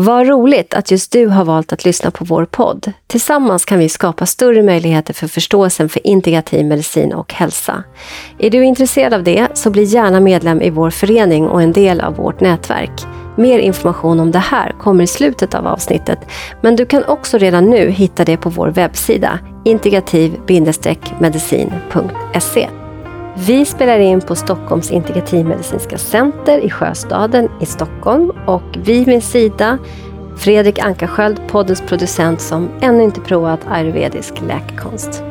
Vad roligt att just du har valt att lyssna på vår podd. Tillsammans kan vi skapa större möjligheter för förståelsen för integrativ medicin och hälsa. Är du intresserad av det så bli gärna medlem i vår förening och en del av vårt nätverk. Mer information om det här kommer i slutet av avsnittet, men du kan också redan nu hitta det på vår webbsida integrativ-medicin.se. Vi spelar in på Stockholms integrativmedicinska center i Sjöstaden i Stockholm och vid min sida Fredrik Ankarsköld, poddens producent som ännu inte provat ayurvedisk läkekonst.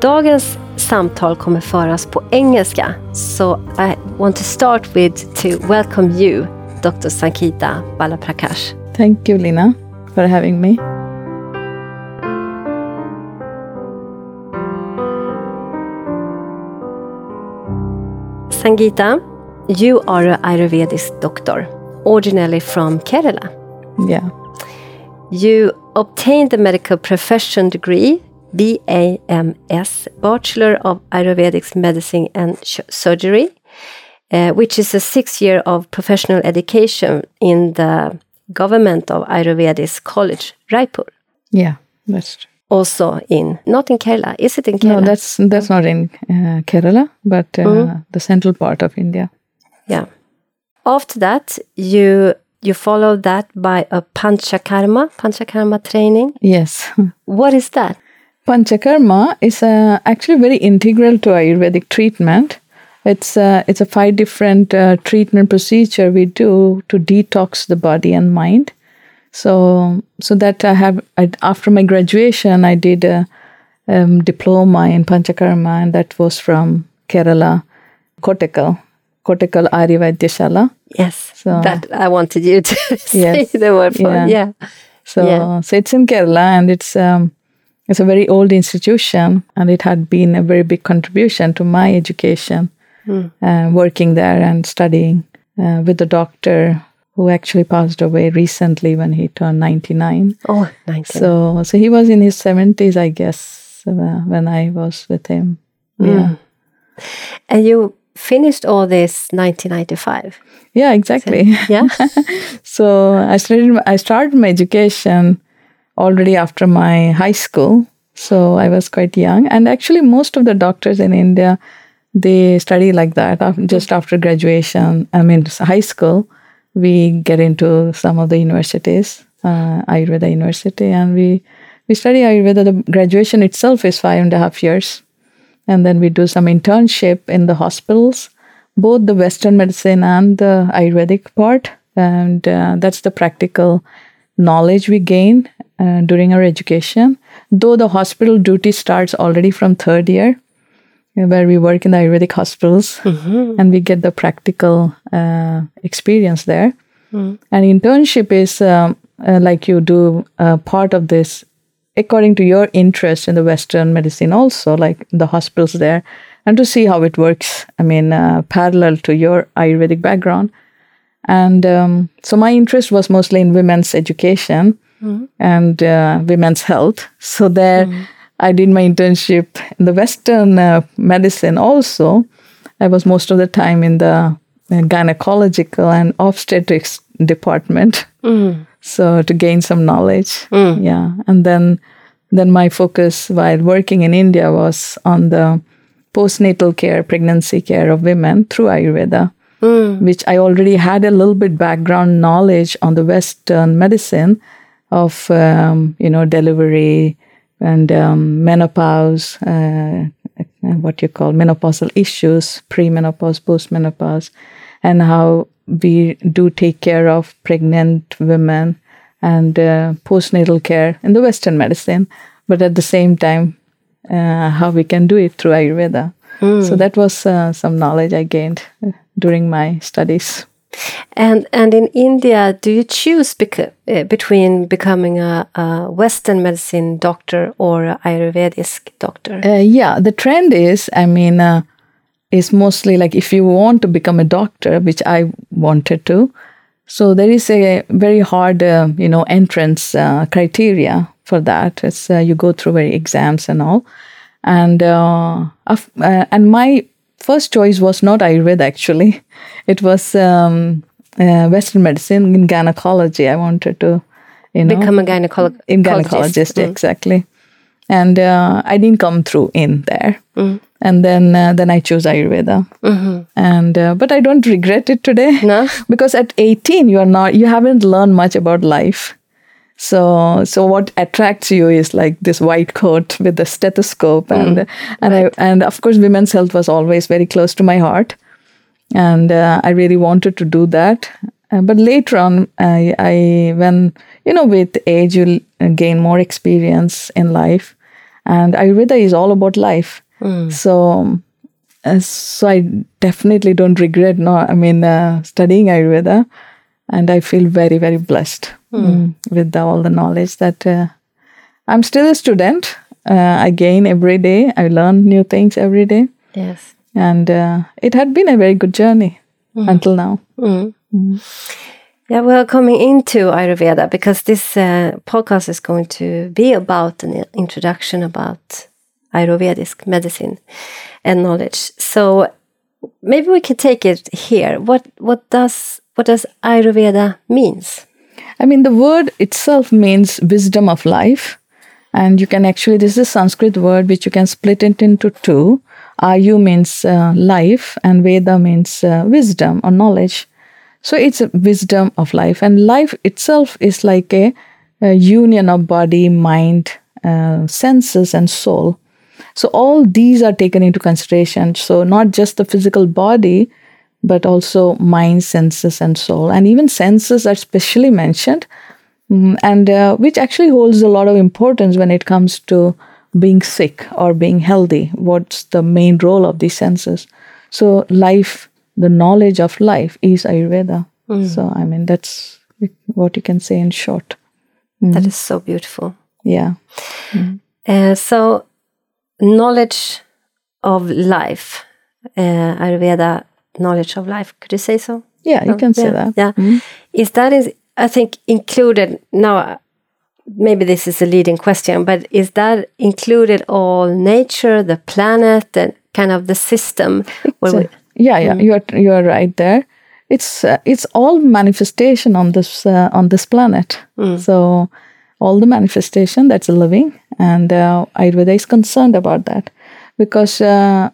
Dagens samtal kommer föras på engelska, så I want to start with to welcome you, Dr. Sankita Balaprakash. Thank you, Lina, for having me. Sangeeta, you are an Ayurvedic doctor, originally from Kerala. Yeah. You obtained the medical profession degree, BAMS, Bachelor of Ayurvedic Medicine and Surgery, uh, which is a six year of professional education in the government of Ayurvedic College, Raipur. Yeah, that's true also in not in Kerala. Is it in Kerala? No, that's that's not in uh, Kerala, but uh, mm. the central part of India. Yeah. After that, you you follow that by a panchakarma panchakarma training. Yes. what is that? Panchakarma is uh, actually very integral to Ayurvedic treatment. It's uh, it's a five different uh, treatment procedure we do to detox the body and mind. So so that I have I, after my graduation, I did a um, diploma in Panchakarma, and that was from Kerala, Kottakkal, Kottakkal Arya Yes, so that I wanted you to say yes, the word for. Yeah. yeah. So yeah. so it's in Kerala, and it's um, it's a very old institution, and it had been a very big contribution to my education, mm. uh, working there and studying uh, with the doctor who actually passed away recently when he turned 99. Oh, 99. So, so he was in his 70s, I guess, uh, when I was with him. Mm. Yeah. And you finished all this 1995. Yeah, exactly. So, yeah. so I started I started my education already after my high school. So I was quite young and actually most of the doctors in India they study like that just after graduation, I mean high school we get into some of the universities, uh, Ayurveda University, and we we study Ayurveda. The graduation itself is five and a half years, and then we do some internship in the hospitals, both the Western medicine and the Ayurvedic part, and uh, that's the practical knowledge we gain uh, during our education. Though the hospital duty starts already from third year, where we work in the Ayurvedic hospitals mm-hmm. and we get the practical uh, experience there. Mm. And internship is um, uh, like you do uh, part of this according to your interest in the Western medicine, also like the hospitals there, and to see how it works. I mean, uh, parallel to your Ayurvedic background. And um, so my interest was mostly in women's education mm. and uh, women's health. So there, mm I did my internship in the Western uh, medicine also. I was most of the time in the uh, gynecological and obstetrics department. Mm. So to gain some knowledge. Mm. Yeah. And then then my focus while working in India was on the postnatal care, pregnancy care of women through Ayurveda, mm. which I already had a little bit background knowledge on the Western medicine of um, you know delivery, and um, menopause, uh, what you call menopausal issues, premenopause, postmenopause, and how we do take care of pregnant women and uh, postnatal care in the Western medicine, but at the same time, uh, how we can do it through Ayurveda. Mm. So that was uh, some knowledge I gained uh, during my studies. And and in India, do you choose uh, between becoming a, a, Western medicine doctor or a Ayurvedic doctor? Uh, yeah, the trend is, I mean, uh, is mostly like if you want to become a doctor, which I wanted to. So there is a very hard, uh, you know, entrance uh, criteria for that. It's uh, you go through very exams and all, and and my first choice was not Ayurveda actually. It was um, uh, Western medicine in gynecology. I wanted to, you know, Become a gynecologist. in gynecologist Mm. exactly and uh, i didn't come through in there Mm. and then uh, then i chose ayurveda and uh, but i don't regret it today Mm-hmm. No? because at 18 you are not you haven't learned much about life so so what attracts you is like this white coat with the stethoscope and and i and of course women's health was always very close to my heart and uh, I really wanted to do that. Uh, but later on, I, I when you know with age you gain more experience in life, and Ayurveda is all about life. So, uh, so I definitely don't regret. No, I mean uh, studying Ayurveda, and I feel very very blessed mm, with the, all the knowledge that uh, I'm still a student. Uh, I gain every day. I learn new things every day Yes. and uh, it had been a very good journey until now. Yeah, we're coming into Ayurveda because this uh, podcast is going to be about an introduction about Ayurvedic medicine and knowledge. So maybe we can take it here. What what does what does Ayurveda means? I mean, the word itself means wisdom of life, and you can actually this is a Sanskrit word which you can split it into two. Ayu means uh, life, and Veda means uh, wisdom or knowledge. So it's a wisdom of life, and life itself is like a, a union of body, mind, uh, senses, and soul. So all these are taken into consideration. So not just the physical body, but also mind, senses, and soul, and even senses are specially mentioned, Mm, and uh, which actually holds a lot of importance when it comes to being sick or being healthy. What's the main role of these senses? So life, the knowledge of life, is Ayurveda. So I mean that's what you can say in short. That is so beautiful. Yeah. Uh, so knowledge of life, uh, Ayurveda knowledge of life. Could you say so? Yeah, you can say yeah, that. Yeah. Is that is I think included now maybe this is a leading question, but is that included all nature, the planet, and kind of the system where we, yeah, yeah, you are you are right there. It's uh, it's all manifestation on this uh, on this planet. So all the manifestation that's living, and uh, Ayurveda is concerned about that because uh,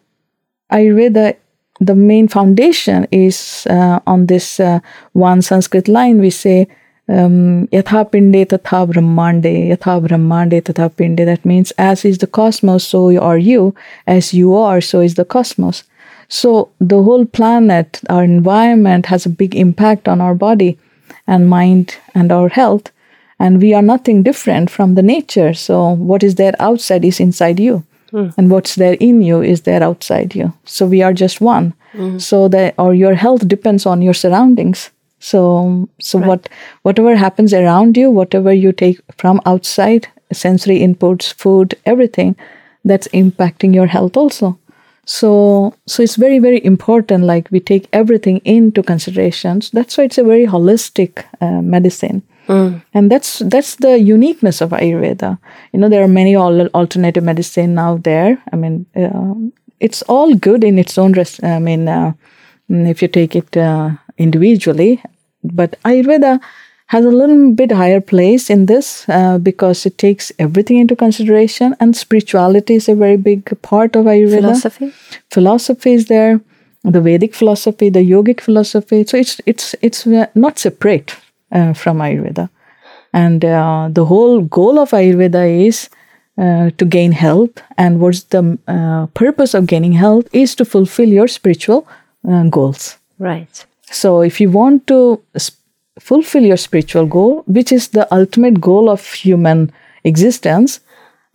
Ayurveda, the main foundation is uh, on this uh, one Sanskrit line. We say. Um, yatha pinde tatha brahmande, yatha brahmande tatha pinde. That means, as is the cosmos, so are you. As you are, so is the cosmos. So the whole planet, our environment has a big impact on our body and mind and our health. And we are nothing different from the nature. So what is there outside is inside you. And what's there in you is there outside you. So we are just one. So that or your health depends on your surroundings. So so what whatever happens around you, whatever you take from outside, sensory inputs, food, everything, that's impacting your health also. So so it's very very important. Like we take everything into considerations. That's why it's a very holistic uh, medicine. And that's that's the uniqueness of Ayurveda. You know, there are many al- alternative medicine now there. I mean, uh, it's all good in its own. Res- I mean, uh, mm, if you take it uh, individually, but Ayurveda has a little bit higher place in this uh, because it takes everything into consideration, and spirituality is a very big part of Ayurveda philosophy. philosophy is there the vedic philosophy the yogic philosophy so it's it's it's uh, not separate uh, from ayurveda and uh, the whole goal of ayurveda is uh, to gain health and what's the uh, purpose of gaining health is to fulfill your spiritual uh, goals Right. so if you want to s- fulfill your spiritual goal, which is the ultimate goal of human existence,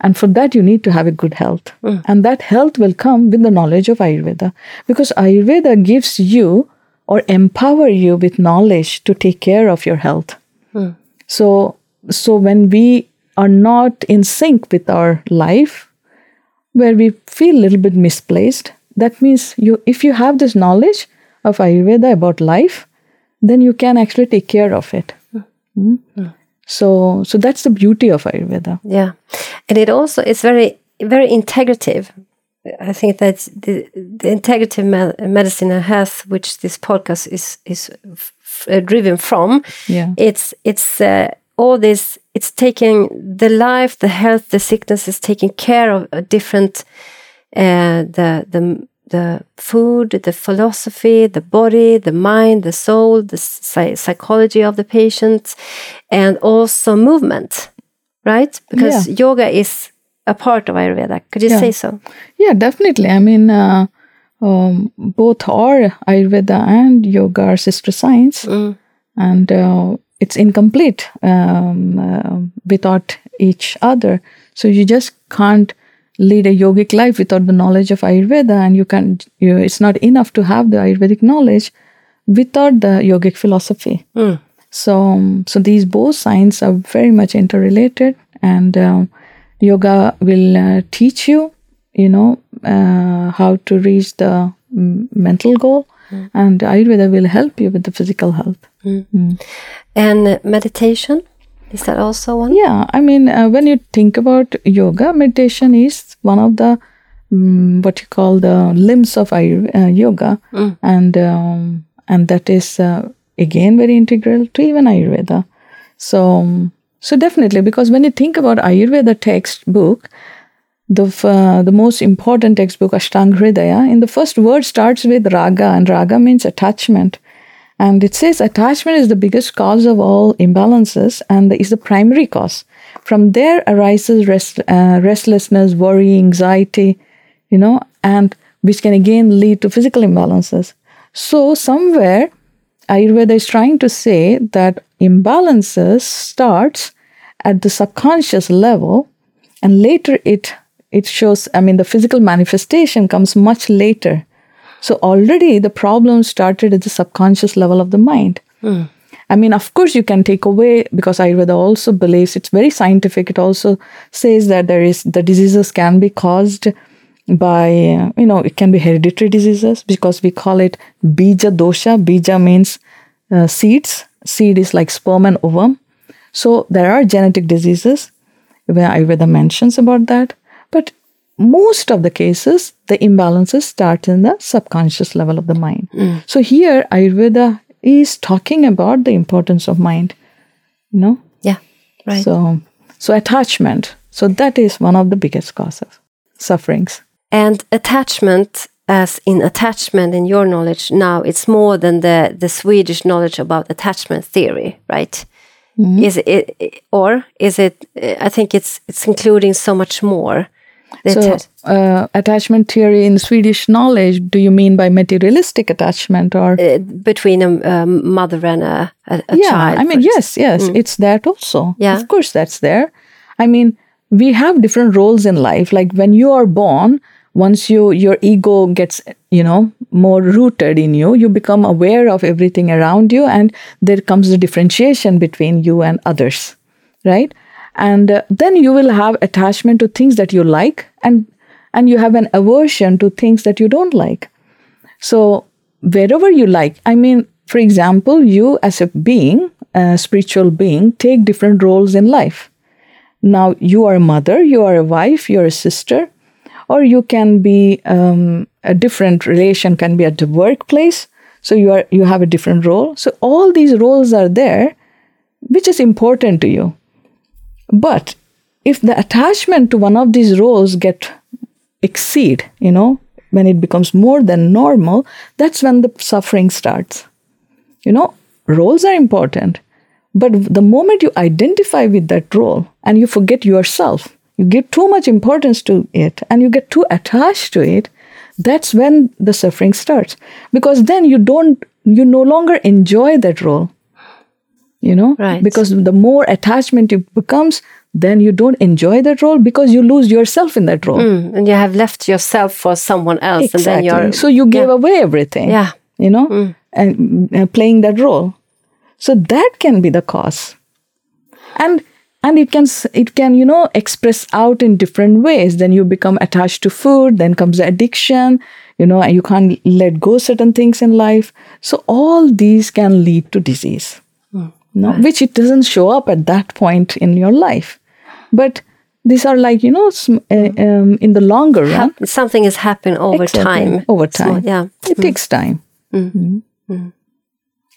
and for that you need to have a good health. And that health will come with the knowledge of Ayurveda. Because Ayurveda gives you or empower you with knowledge to take care of your health. Hmm. So so when we are not in sync with our life, where we feel a little bit misplaced, that means you if you have this knowledge of Ayurveda about life, then you can actually take care of it. Mm. So so that's the beauty of Ayurveda. Yeah, and it also it's very very integrative. I think that the the integrative me- medicine and health, which this podcast is is uh, driven from. Yeah. It's it's uh, all this. It's taking the life, the health, the sickness is taking care of a different uh, the the the food, the philosophy, the body, the mind, the soul, the psychology of the patient, and also movement, right? Because Yeah. yoga is a part of Ayurveda. Could you Yeah. say so? Yeah, definitely. I mean, uh, um, both are Ayurveda and yoga are sister science, Mm. and uh, it's incomplete um, uh, without each other. So you just can't lead a yogic life without the knowledge of Ayurveda, and you can. You, it's not enough to have the Ayurvedic knowledge without the yogic philosophy. Mm. So, um, so these both sciences are very much interrelated, and um, yoga will uh, teach you, you know, uh, how to reach the mm, mental goal, and Ayurveda will help you with the physical health. And meditation is that also one? Yeah, I mean, uh, when you think about yoga, meditation is one of the mm what you call the limbs of Ayur- uh, yoga, and um, and that is uh, again very integral to even Ayurveda. So, um, so definitely, because when you think about Ayurveda textbook, the uh, the most important textbook Ashtanga Hridaya, in the first word starts with raga, and raga means attachment. And it says attachment is the biggest cause of all imbalances and is the primary cause. From there arises rest, uh, restlessness, worry, anxiety, you know, and which can again lead to physical imbalances. So, somewhere Ayurveda is trying to say that imbalances starts at the subconscious level and later it it shows i mean the physical manifestation comes much later. So already the problem started at the subconscious level of the mind. I mean of course you can take away because ayurveda also believes it's very scientific it also says that there is the diseases can be caused by you know it can be hereditary diseases because we call it bija dosha. Bija means uh, seeds. Seed is like sperm and ovum so there are genetic diseases where Ayurveda mentions about that. But most of the cases, the imbalances start in the subconscious level of the mind. Hmm. So here Ayurveda is talking about the importance of mind. You know? Yeah, right. So so attachment. So that is one of the biggest causes. Sufferings. And attachment, as in attachment in your knowledge now, it's more than the, the Swedish knowledge about attachment theory, right? Is it, or is it? I think it's it's including so much more. So uh, attachment theory in Swedish knowledge, do you mean by materialistic attachment or uh, between a, a mother and a, a, a yeah child. i mean yes yes it's that also Yeah. of course that's there i mean we have different roles in life like when you are born once you your ego gets you know more rooted in you you become aware of everything around you and there comes the differentiation between you and others right and uh, then you will have attachment to things that you like and and you have an aversion to things that you don't like so, wherever you like, I mean, for example, you as a being, a spiritual being, take different roles in life. Now, you are a mother, you are a wife, you're a sister, or you can be um, a different relation, can be at the workplace. So you are you have a different role. So all these roles are there, which is important to you. But if the attachment to one of these roles get exceed, you know, when it becomes more than normal, that's when the suffering starts. You know, roles are important, but the moment you identify with that role and you forget yourself, you give too much importance to it and you get too attached to it, that's when the suffering starts. Because then you don't, you no longer enjoy that role. You know, Right. because the more attachment it becomes, then you don't enjoy that role because you lose yourself in that role. Mm, and you have left yourself for someone else, and then you're so you gave away everything. Yeah. You know, and uh, playing that role. So that can be the cause. And and it can it can you know express out in different ways. Then you become attached to food. Then comes the addiction. You know, and you can't let go certain things in life. So all these can lead to disease. Hmm. No, which it doesn't show up at that point in your life, but these are like you know sm- uh, um, in the longer run. something has happened over Exactly. time. Over Small- time. yeah. It hmm. takes time.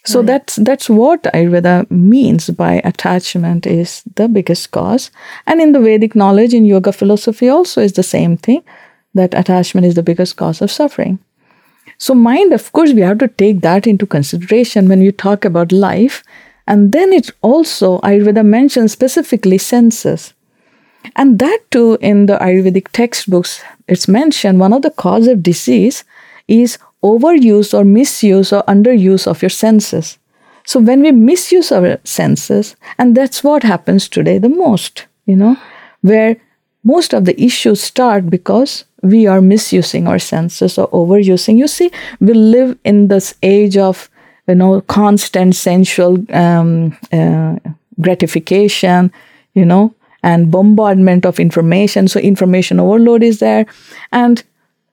So that's that's what Ayurveda means by attachment is the biggest cause. And in the Vedic knowledge, in yoga philosophy also is the same thing, that attachment is the biggest cause of suffering. So mind, of course, we have to take that into consideration when we talk about life. And then it also, Ayurveda mentions specifically senses. And that too, in the Ayurvedic textbooks, it's mentioned one of the cause of disease is overuse or misuse or underuse of your senses. So when we misuse our senses, and that's what happens today the most, you know, where most of the issues start because we are misusing our senses or overusing. You see, we live in this age of, you know, constant sensual um, uh, gratification, you know, and bombardment of information. So information overload is there. And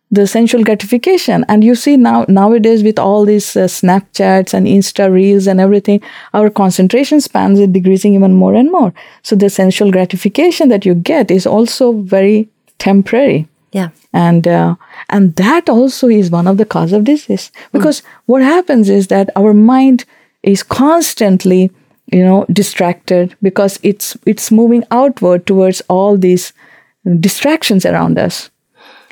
the sensual gratification. And you see now nowadays with all these uh, snapchats and insta reels and everything our concentration spans are decreasing even more and more. So the sensual gratification that you get is also very temporary. Yeah. And uh, and that also is one of the cause of disease. Because mm. what happens is that our mind is constantly you know distracted because it's it's moving outward towards all these distractions around us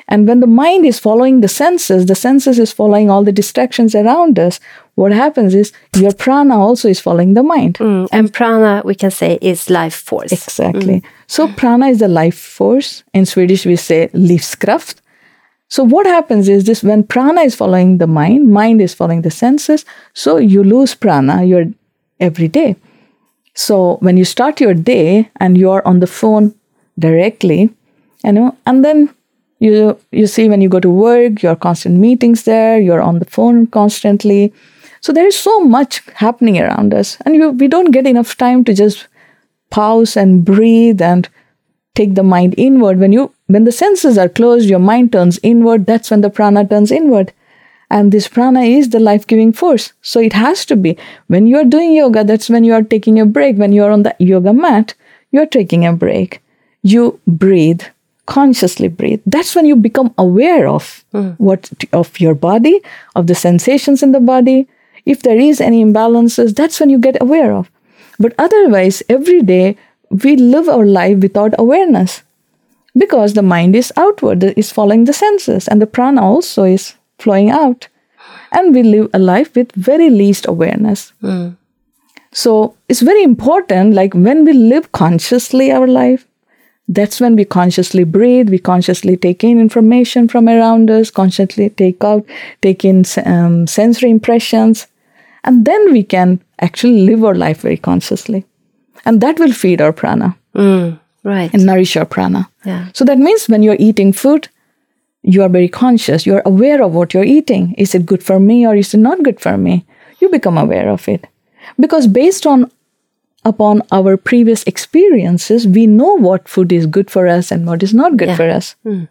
and when the mind is following the senses, the senses is following all the distractions around us. What happens is your prana also is following the mind. Mm, and prana, we can say, is life force. Exactly. Mm. So prana is the life force. In Swedish, we say livskraft. So what happens is this: when prana is following the mind, mind is following the senses. So you lose prana your every day. So when you start your day and you are on the phone directly, you know, and then you you see when you go to work your constant meetings there you're on the phone constantly. So there is so much happening around us and you, we don't get enough time to just pause and breathe and take the mind inward. When you when the senses are closed your mind turns inward. That's when the prana turns inward. And this prana is the life-giving force. So it has to be. When you are doing yoga that's when you are taking a break. When you are on the yoga mat you're taking a break. You breathe consciously breathe that's when you become aware of mm. what of your body of the sensations in the body if there is any imbalances that's when you get aware of but otherwise every day we live our life without awareness because the mind is outward is following the senses and the prana also is flowing out and we live a life with very least awareness mm. so it's very important like when we live consciously our life that's when we consciously breathe, we consciously take in information from around us, consciously take out, take in um, sensory impressions, and then we can actually live our life very consciously. And that will feed our prana. Mm, right. And nourish our prana. Yeah. So that means when you're eating food, you are very conscious. You're aware of what you're eating. Is it good for me or is it not good for me? You become aware of it. Because based on upon our previous experiences, we know what food is good for us and what is not good yeah. for us. Mm.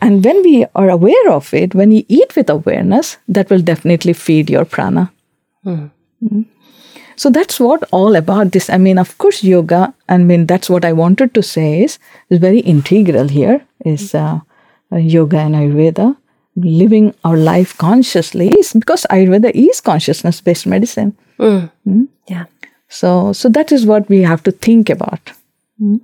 And when we are aware of it, when you eat with awareness, that will definitely feed your prana. Mm. Mm. So that's what all about this. I mean, of course, yoga. I mean, that's what I wanted to say is is very integral here. Is uh, uh, yoga and Ayurveda living our life consciously is because Ayurveda is consciousness based medicine. Mm. Mm. Yeah. So, so that is what we have to think about. Mm.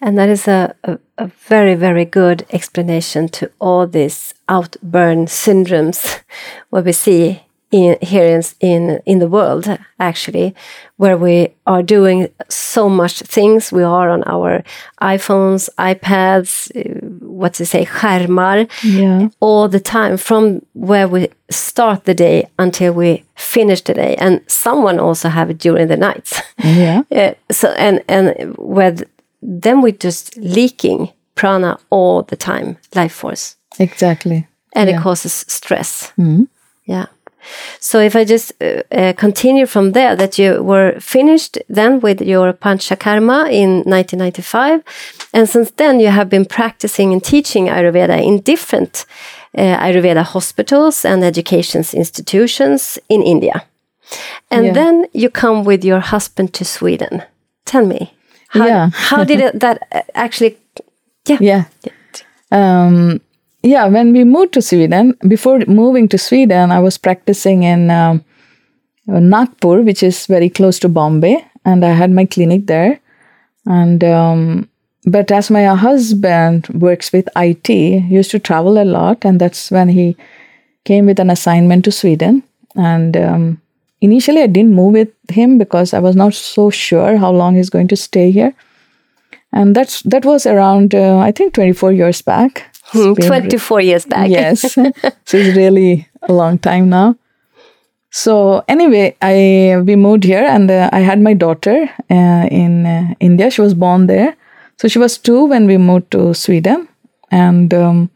And that is a, a, a, very, very good explanation to all these outburn syndromes what we see in, here in, in, in the world, actually, where we are doing so much things. We are on our iPhones, iPads, what to say, skärmar, yeah. all the time from where we start the day until we finish the day. And someone also have it during the nights. Yeah. uh, so, and, and with then we're just leaking prana all the time, life force. Exactly. And yeah. it causes stress. Mm. Yeah. So if I just uh, uh, continue from there, that you were finished then with your Panchakarma in 1995, and since then you have been practicing and teaching Ayurveda in different uh, Ayurveda hospitals and education institutions in India. And yeah. then you come with your husband to Sweden. Tell me, how, yeah. how did it, that uh, actually? Yeah. Yeah. Um, yeah, when we moved to Sweden, before moving to Sweden, I was practicing in uh, Nagpur, which is very close to Bombay, and I had my clinic there. And um, but as my husband works with IT, used to travel a lot, and that's when he came with an assignment to Sweden. And um, initially, I didn't move with him because I was not so sure how long he's going to stay here. And that's that was around uh, I think 24 years back. Hmm, 24 years back. yes, so it's really a long time now. So anyway, I we moved here, and uh, I had my daughter uh, in uh, India. She was born there, so she was two when we moved to Sweden, and um,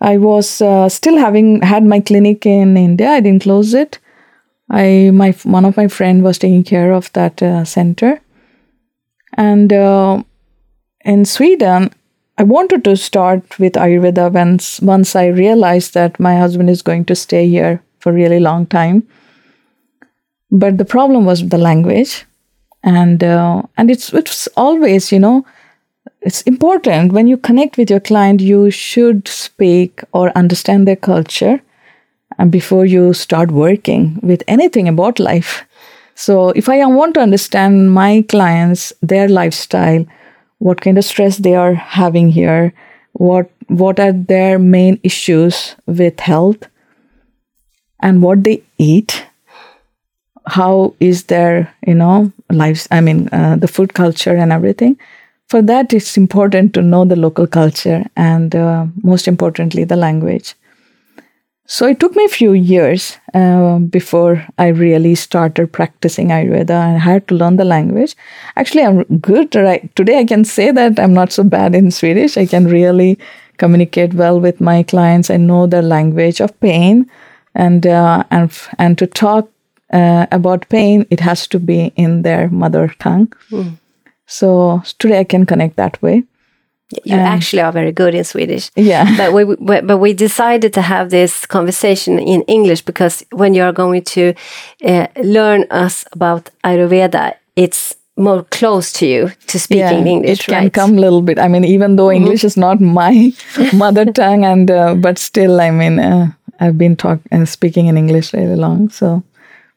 I was uh, still having had my clinic in India. I didn't close it. I my one of my friend was taking care of that uh, center, and uh, in Sweden, I wanted to start with Ayurveda once once I realized that my husband is going to stay here for a really long time. But the problem was the language, and uh, and it's it's always you know it's important when you connect with your client you should speak or understand their culture and before you start working with anything about life so if i want to understand my clients their lifestyle what kind of stress they are having here what what are their main issues with health and what they eat how is their you know lives i mean uh, the food culture and everything for that, it's important to know the local culture and uh, most importantly, the language. So it took me a few years uh, before I really started practicing Ayurveda and I had to learn the language. Actually, I'm good. Right today, I can say that I'm not so bad in Swedish. I can really communicate well with my clients. I know the language of pain, and uh, and and to talk uh, about pain, it has to be in their mother tongue. Mm. So today I can connect that way. You um, actually are very good in Swedish. Yeah. But we, we, but we decided to have this conversation in English because when you are going to uh, learn us about Ayurveda, it's more close to you to speak yeah, English. It can right? come a little bit. I mean, even though mm-hmm. English mm -hmm. is not my mother tongue, and uh, but still, I mean, uh, I've been talk uh, speaking in English really long, so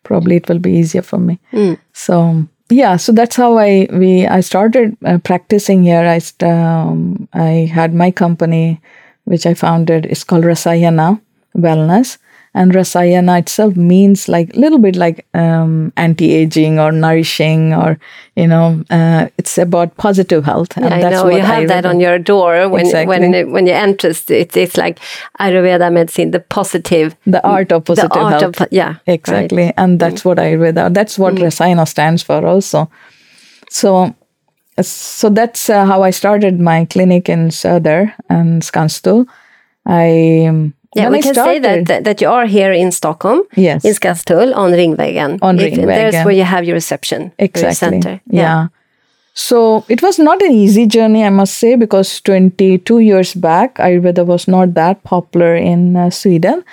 probably it will be easier for me. Mm. So yeah so that's how i we i started uh, practicing here. I um, i had my company which i founded. It's called rasayana wellness and rasayana itself means like a little bit like um, anti-aging or nourishing or you know uh, it's about positive health and yeah, that's I know you have that on your door when exactly. when when you enter it, it's like ayurveda medicine the positive the art of positive the art health of, yeah exactly right. and that's mm. what ayurveda that's what mm. rasayana stands for also so so that's uh, how i started my clinic in söder and skanstull i yeah, we can started, say that, that you are here in Stockholm, yes, in Skanstull on Ringvägen. On Ringvägen, there's where you have your reception, exactly. Your center. Yeah. yeah. So it was not an easy journey, I must say, because 22 years back, Ayurveda was not that popular in uh, Sweden.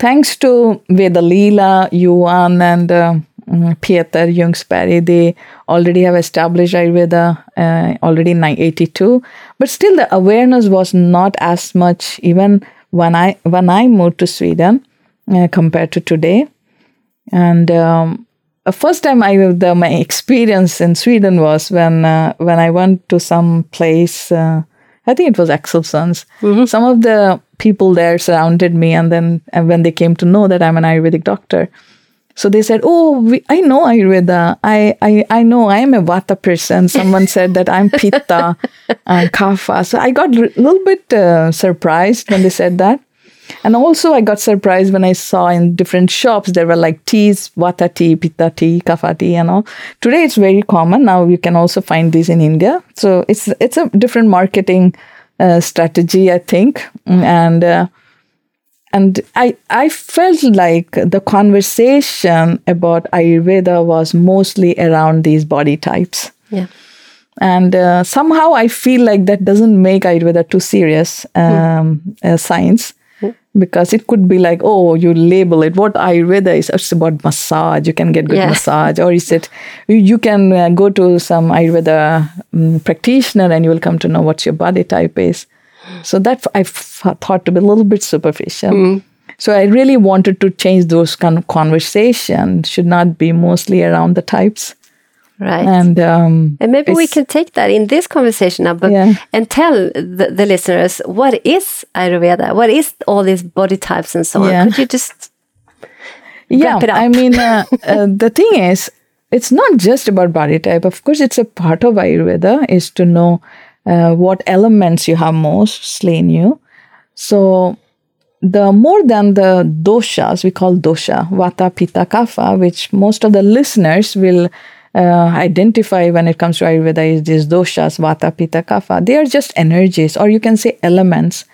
Thanks to Vedalila, Johan, and uh, mm, Peter Ljungsberg, they already have established Ayurveda uh, already in 1982. But still, the awareness was not as much, even when I when I moved to Sweden uh, compared to today. And um, first time I the, my experience in Sweden was when uh, when I went to some place. Uh, I think it was Axelssons. Mm-hmm. Some of the people there surrounded me, and then and when they came to know that I'm an Ayurvedic doctor, so they said, "Oh, we, I know Ayurveda. I, I I know I am a Vata person." Someone said that I'm Pitta and Kapha. So I got a little bit uh, surprised when they said that, and also I got surprised when I saw in different shops there were like teas, Vata tea, Pitta tea, Kapha tea, and all. Today it's very common. Now you can also find these in India. So it's it's a different marketing uh, strategy, I think, and. Uh, and I, I felt like the conversation about Ayurveda was mostly around these body types. Yeah. And uh, somehow I feel like that doesn't make Ayurveda too serious um, mm. uh, science mm. because it could be like, oh, you label it. What Ayurveda is, it's about massage. You can get good yeah. massage. Or is it, you can uh, go to some Ayurveda um, practitioner and you will come to know what your body type is. So that I thought to be a little bit superficial. Mm. So I really wanted to change those kind of conversation. Should not be mostly around the types. Right. And um, and maybe we can take that in this conversation now, but Yeah. and tell the, the listeners what is Ayurveda? What is all these body types and so on? Yeah. Could you just yeah, wrap it up? I mean, uh, uh, the thing is, it's not just about body type. Of course, it's a part of Ayurveda is to know uh, what elements you have most slain you. So, the more than the doshas, we call dosha, vata, pitta, kapha, which most of the listeners will uh, identify when it comes to Ayurveda is these doshas, vata, pitta, kapha. They are just energies, or you can say elements.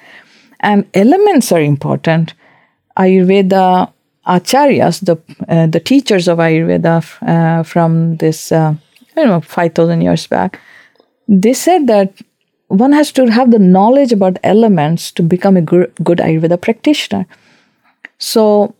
And elements are important. Ayurveda acharyas, the uh, the teachers of Ayurveda uh, from this, uh, I don't know, five thousand years back, they said that one has to have the knowledge about elements to become a good Ayurveda practitioner. So,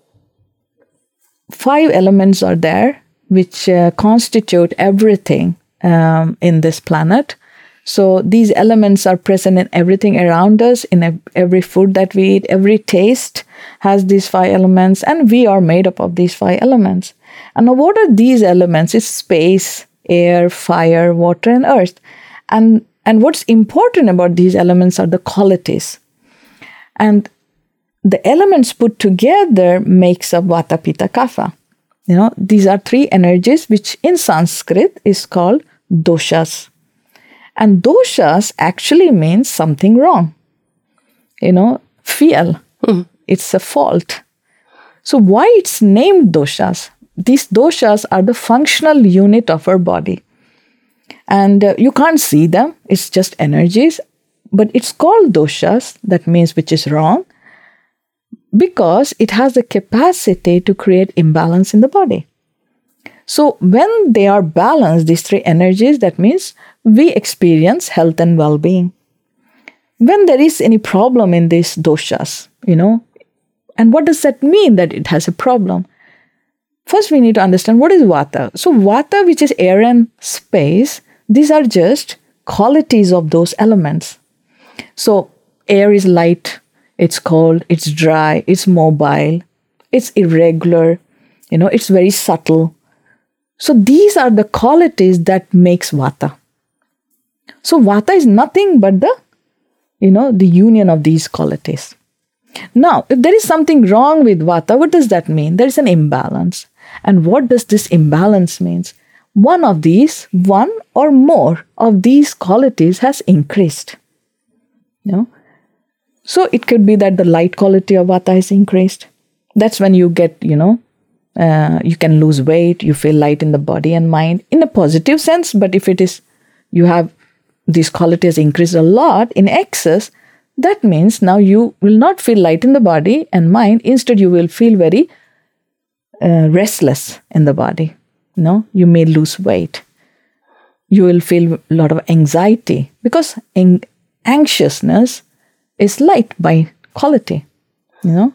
five elements are there which uh, constitute everything um, in this planet. So these elements are present in everything around us, in ev- every food that we eat, every taste has these five elements, and we are made up of these five elements. And now what are these elements? It's space, air, fire, water, and earth. And and what's important about these elements are the qualities. And the elements put together makes up Vata Pitta Kapha. You know, these are three energies which in Sanskrit is called doshas. And doshas actually means something wrong. You know, fail. Hmm. It's a fault. So why it's named doshas? These doshas are the functional unit of our body. And uh, you can't see them, it's just energies. But it's called doshas, that means which is wrong, because it has the capacity to create imbalance in the body. So, when they are balanced, these three energies, that means we experience health and well being. When there is any problem in these doshas, you know, and what does that mean that it has a problem? First, we need to understand what is vata. So, vata, which is air and space, these are just qualities of those elements. So, air is light, it's cold, it's dry, it's mobile, it's irregular, you know, it's very subtle. So, these are the qualities that makes vata. So, vata is nothing but the, you know, the union of these qualities. Now, if there is something wrong with vata, what does that mean? There is an imbalance. And what does this imbalance means? One of these, one or more of these qualities has increased. You know? So it could be that the light quality of vata is increased. That's when you get, you know, uh, you can lose weight, you feel light in the body and mind in a positive sense. But if it is, you have these qualities increased a lot in excess, that means now you will not feel light in the body and mind. Instead, you will feel very uh, restless in the body. No, you may lose weight. You will feel a lot of anxiety because an- anxiousness is light by quality. You know,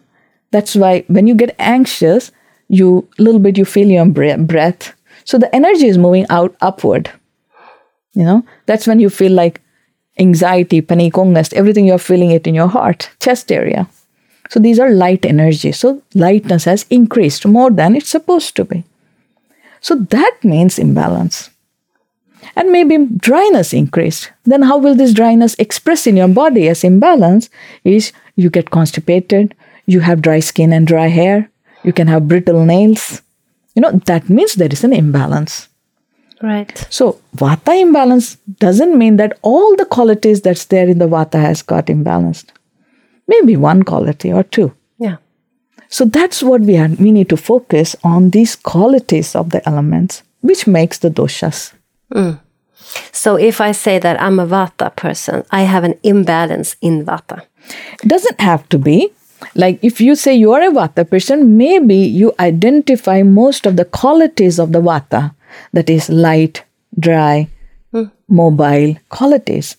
that's why when you get anxious, you a little bit you feel your breath. So the energy is moving out upward. You know, that's when you feel like anxiety, panic, everything you're feeling it in your heart, chest area. So these are light energy. So lightness has increased more than it's supposed to be. So that means imbalance. And maybe dryness increased. Then how will this dryness express in your body as imbalance? Is you get constipated, you have dry skin and dry hair, you can have brittle nails. You know, that means there is an imbalance. Right. So, vata imbalance doesn't mean that all the qualities that's there in the vata has got imbalanced. Maybe one quality or two. Yeah. So that's what we are, we need to focus on these qualities of the elements, which makes the doshas. Mm. So if I say that I'm a Vata person, I have an imbalance in Vata. It doesn't have to be. Like if you say you are a vata person, maybe you identify most of the qualities of the vata, that is light, dry, mm. mobile qualities.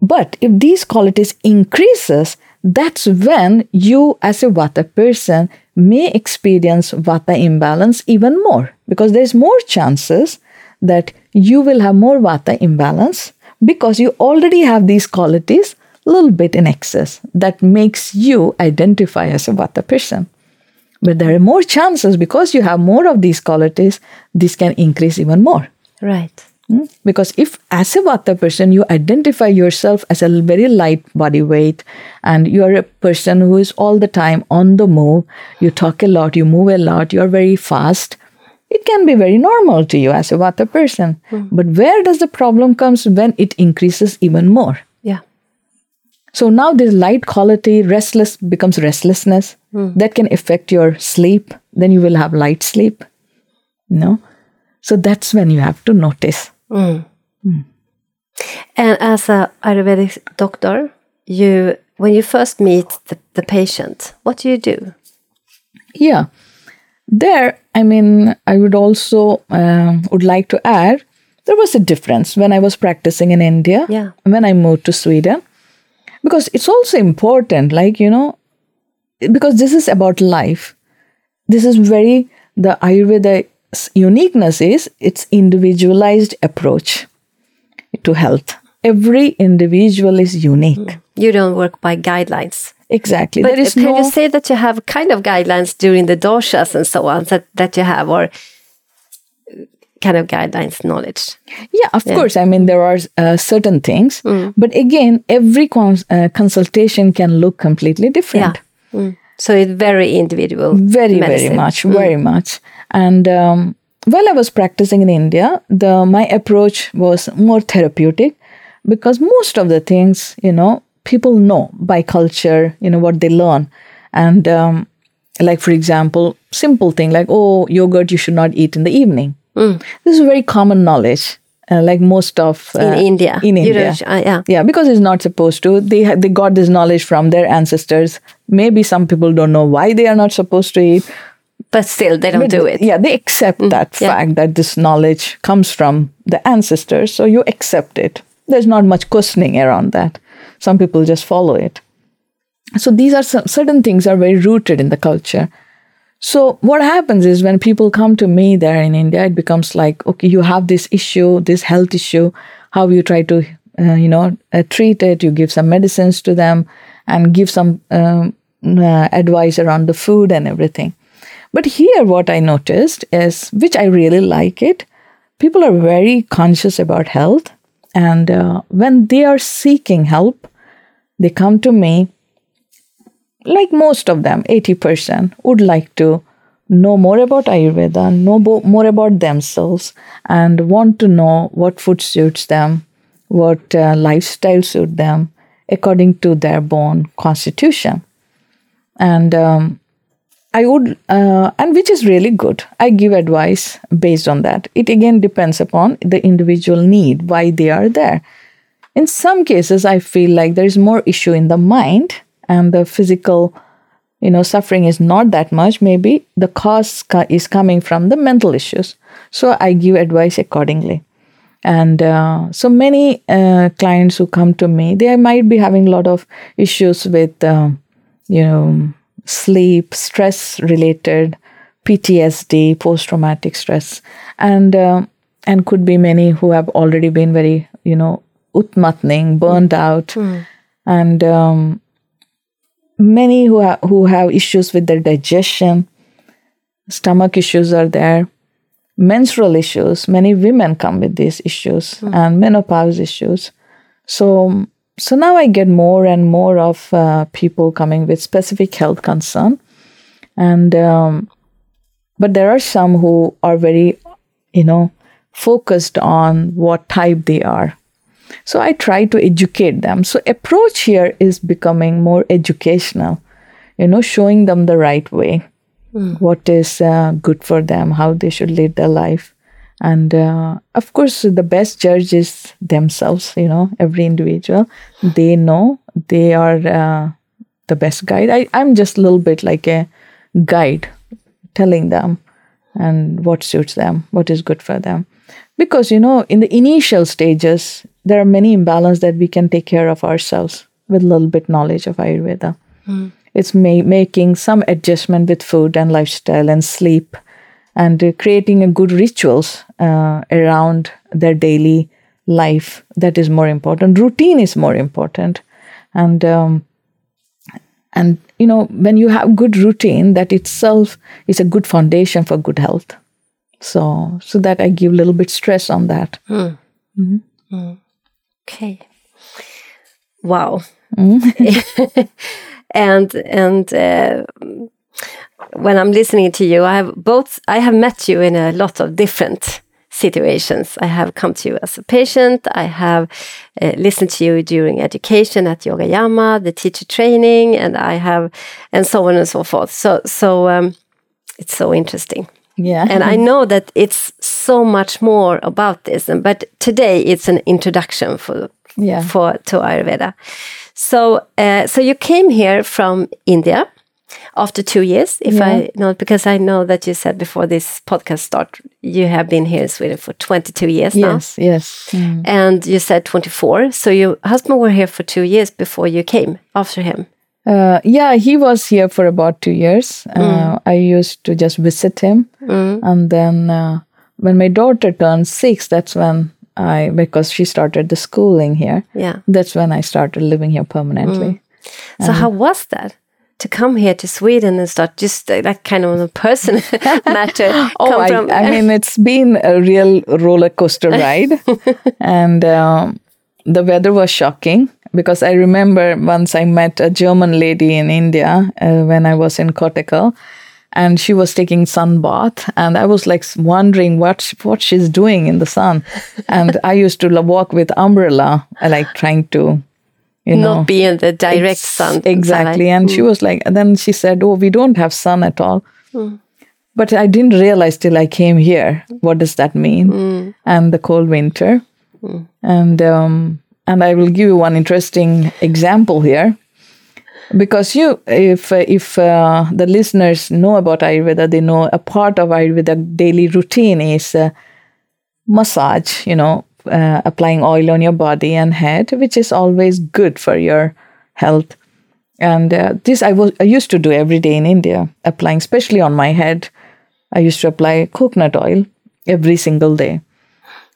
But if these qualities increases, that's when you as a vata person may experience vata imbalance even more because there's more chances that you will have more vata imbalance because you already have these qualities a little bit in excess that makes you identify as a vata person. But there are more chances because you have more of these qualities, this can increase even more. Right. Hmm? Because if, as a Vata person, you identify yourself as a very light body weight and you are a person who is all the time on the move, you talk a lot, you move a lot, you are very fast, it can be very normal to you as a Vata person. Mm. But where does the problem comes when it increases even more? Yeah. So now this light quality, restless becomes restlessness. Mm. That can affect your sleep. Then you will have light sleep. No. So that's when you have to notice. Mm. Mm. And as a Ayurvedic doctor, you when you first meet the, the patient, what do you do? Yeah, there. I mean, I would also um, would like to add there was a difference when I was practicing in India. Yeah. When I moved to Sweden, because it's also important, like you know, because this is about life. This is very the Ayurveda uniqueness is its individualized approach to health. Every individual is unique. Hmm. You don't work by guidelines. Exactly. But there is can no... you say that you have kind of guidelines during the doshas and so on that, that you have, or kind of guidelines knowledge? Yeah, of yeah. course. I mean, there are uh, certain things, mm. but again, every cons uh, consultation can look completely different. Yeah. Mm. So it's very individual. Very, medicine. very much, mm. very much. And um, while I was practicing in India, the my approach was more therapeutic because most of the things, you know, people know by culture, you know, what they learn. And um, like, for example, simple thing like, oh, yogurt you should not eat in the evening. Mm. This is very common knowledge. Uh, like most of uh, in India, in India, uh, yeah, yeah, because it's not supposed to. They ha- they got this knowledge from their ancestors. Maybe some people don't know why they are not supposed to eat, but still they don't but, do it. Yeah, they accept mm, that yeah. fact that this knowledge comes from the ancestors, so you accept it. There's not much questioning around that. Some people just follow it. So these are some, certain things are very rooted in the culture. So what happens is when people come to me there in India, it becomes like, okay, you have this issue, this health issue. How you try to, uh, you know, uh, treat it? You give some medicines to them and give some um, uh, advice around the food and everything. But here, what I noticed is, which I really like it, people are very conscious about health, and uh, when they are seeking help, they come to me like most of them, 80%, would like to know more about Ayurveda, know bo- more about themselves, and want to know what food suits them, what uh, lifestyle suits them according to their born constitution. And um, I would, uh, and which is really good. I give advice based on that. It again depends upon the individual need, why they are there. In some cases, I feel like there is more issue in the mind and the physical you know suffering is not that much maybe the cause is coming from the mental issues so i give advice accordingly and uh, so many uh, clients who come to me they might be having a lot of issues with uh, you know sleep stress related ptsd post traumatic stress and uh, and could be many who have already been very you know utmatning burned out mm. and um, many who, ha- who have issues with their digestion, stomach issues are there, menstrual issues. Many women come with these issues mm. and menopause issues. So, so now I get more and more of uh, people coming with specific health concern, and um, but there are some who are very, you know, focused on what type they are. So I try to educate them. So approach here is becoming more educational, you know, showing them the right way, mm. what is uh, good for them, how they should lead their life. And uh, of course, the best judge is themselves, you know, every individual. They know they are uh, the best guide. I, I'm just a little bit like a guide telling them and what suits them, what is good for them. Because, you know, in the initial stages, there are many imbalances that we can take care of ourselves with a little bit knowledge of Ayurveda. Mm. It's ma- making some adjustment with food and lifestyle and sleep and uh, creating a good rituals uh, around their daily life that is more important. Routine is more important. and um, and you know when you have good routine that itself is a good foundation for good health so so that i give a little bit stress on that Okay. Wow. Mm. and and uh, when I'm listening to you, I have both. I have met you in a lot of different situations. I have come to you as a patient. I have uh, listened to you during education at Yogayama, the teacher training, and I have, and so on and so forth. So so um, it's so interesting yeah and I know that it's so much more about this. And but today it's an introduction for Yeah. for to Ayurveda. So uh, so you came here from India after two years, if Yeah. I know, because I know that you said before this podcast start, you have been here in Sweden for twenty two years now, yes yes Mm. and you said twenty four. So your husband were here for two years before you came after him. Uh, yeah, he was here for about two years. Uh, I used to just visit him, and then uh, when my daughter turned six, that's when I because she started the schooling here. Yeah. That's when I started living here permanently. So how was that? To come here to Sweden and start just uh, that kind of a person matter. Oh, I, from- I mean, it's been a real roller coaster ride, and um, the weather was shocking because I remember once I met a German lady in India uh, when I was in Kottakkal, and she was taking sun bath, and I was like wondering what what she's doing in the sun, and I used to walk with umbrella, like trying to, you know, not be in the direct sun. Exactly. And she was like, then she said, Oh, we don't have sun at all. But I didn't realize till I came here what does that mean? And the cold winter. And um, and I will give you one interesting example here. Because you, if if uh, the listeners know about Ayurveda, they know a part of Ayurveda daily routine is uh, massage, you know, uh, applying oil on your body and head, which is always good for your health. And uh, this I was I used to do every day in India, applying especially on my head. I used to apply coconut oil every single day.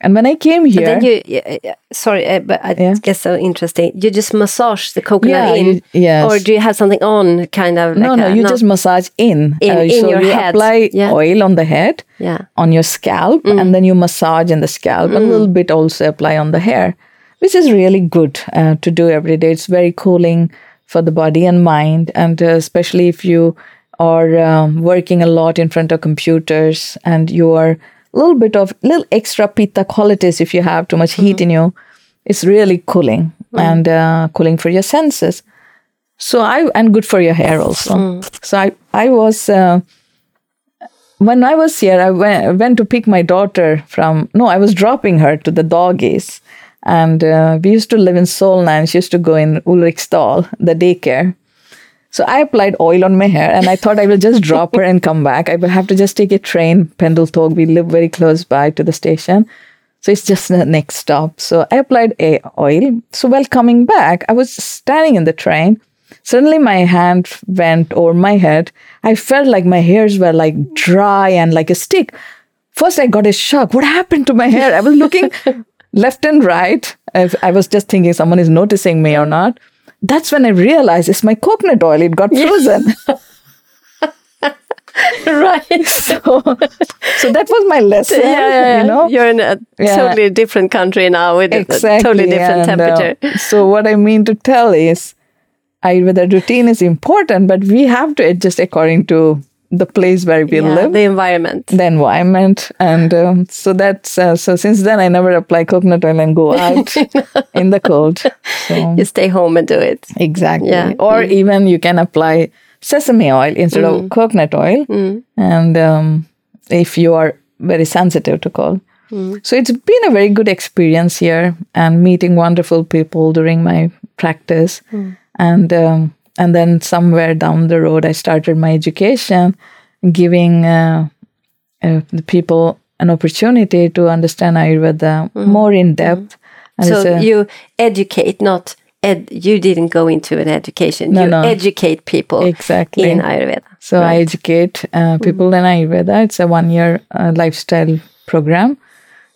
And when I came here, Then you, yeah, sorry, uh, but I Yeah. guess so interesting. You just massage the coconut Yeah, in, you- yes. or do you have something on, kind of? no, like no, a- you just massage in. Uh, In- in so your you head. apply Yeah. oil on the head, yeah, on your scalp, and then you massage in the scalp. A little bit also apply on the hair, which is really good uh, to do every day. It's very cooling for the body and mind, and uh, especially if you are um, working a lot in front of computers and you are little bit of little extra pitta qualities if you have too much heat in you. It's really cooling and uh, cooling for your senses. So I and good for your hair also. So I I was. Uh, when I was here, I went, went to pick my daughter from, no, I was dropping her to the doggies. And uh, we used to live in Solna and she used to go in Ulriksdal, the daycare. So I applied oil on my hair and I thought I will just drop her and come back. I will have to just take a train, pendeltåg. We live very close by to the station. So it's just the next stop. So I applied a oil. So while coming back, I was standing in the train. Suddenly my hand went over my head. I felt like my hairs were like dry and like a stick. First I got a shock. What happened to my hair? I was looking left and right. I was just thinking someone is noticing me or not. That's when I realized it's my coconut oil. It got frozen. right. so, so that was my lesson. yeah, yeah. You know, You're in a Yeah. totally different country now with a exactly. totally different and, uh, temperature. so what I mean to tell is, Ayurveda routine is important, but we have to adjust according to the place where we yeah, live, the environment. the environment, and um, so that's uh, so. Since then, I never apply coconut oil and go out in the cold. So You stay home and do it. exactly, Yeah. or even you can apply sesame oil instead of coconut oil, and um, if you are very sensitive to cold. So it's been a very good experience here and meeting wonderful people during my practice, and um, and then somewhere down the road I started my education, giving uh, uh, the people an opportunity to understand Ayurveda more in depth. And So a- you educate, not ed. You didn't go into an education. No, you no. educate people Exactly. in Ayurveda. So I educate uh, people in Ayurveda. It's a one-year uh, lifestyle program,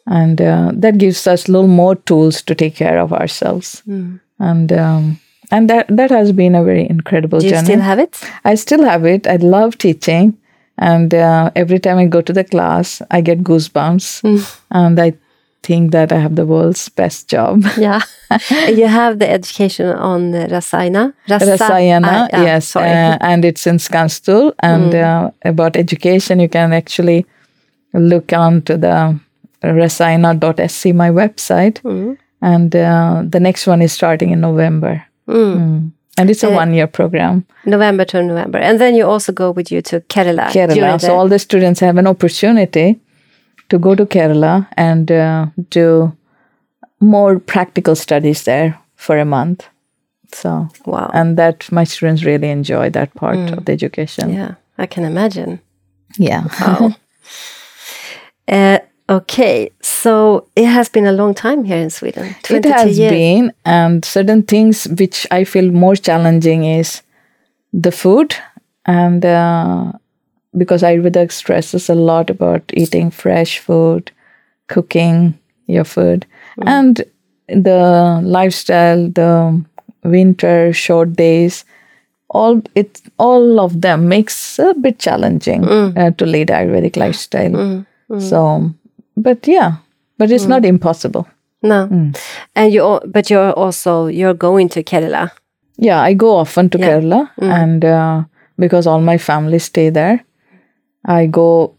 and uh, that gives us a little more tools to take care of ourselves. And um, and that that has been a very incredible Do you journey. still have it? I still have it. I love teaching, and uh, every time I go to the class, I get goosebumps, and I think that I have the world's best job. Yeah. you have the education on Rasayana. Rasa- Rasayana, ah, yes, uh, and it's in Skanstul. And uh, about education, you can actually look on to the rasayana.se, my website. And uh, the next one is starting in November. Mm. And it's a one year program. November to November. And then you also go with you to Kerala. Kerala. So the- all the students have an opportunity to go to Kerala and uh, do more practical studies there for a month. So, Wow. and that my students really enjoy that part of the education. yeah, I can imagine. Yeah. Wow. uh, okay, so it has been a long time here in Sweden. It has years. been, and certain things which I feel more challenging is the food, and uh, because Ayurveda stresses a lot about eating fresh food, cooking your food, and the lifestyle, the winter short days, all it all of them makes a bit challenging uh, to lead Ayurvedic lifestyle. So, but yeah, but it's not impossible. No, Mm. and you, but you're also you're going to Kerala. Yeah, I go often to Yeah. Kerala, and uh, because all my family stay there, I go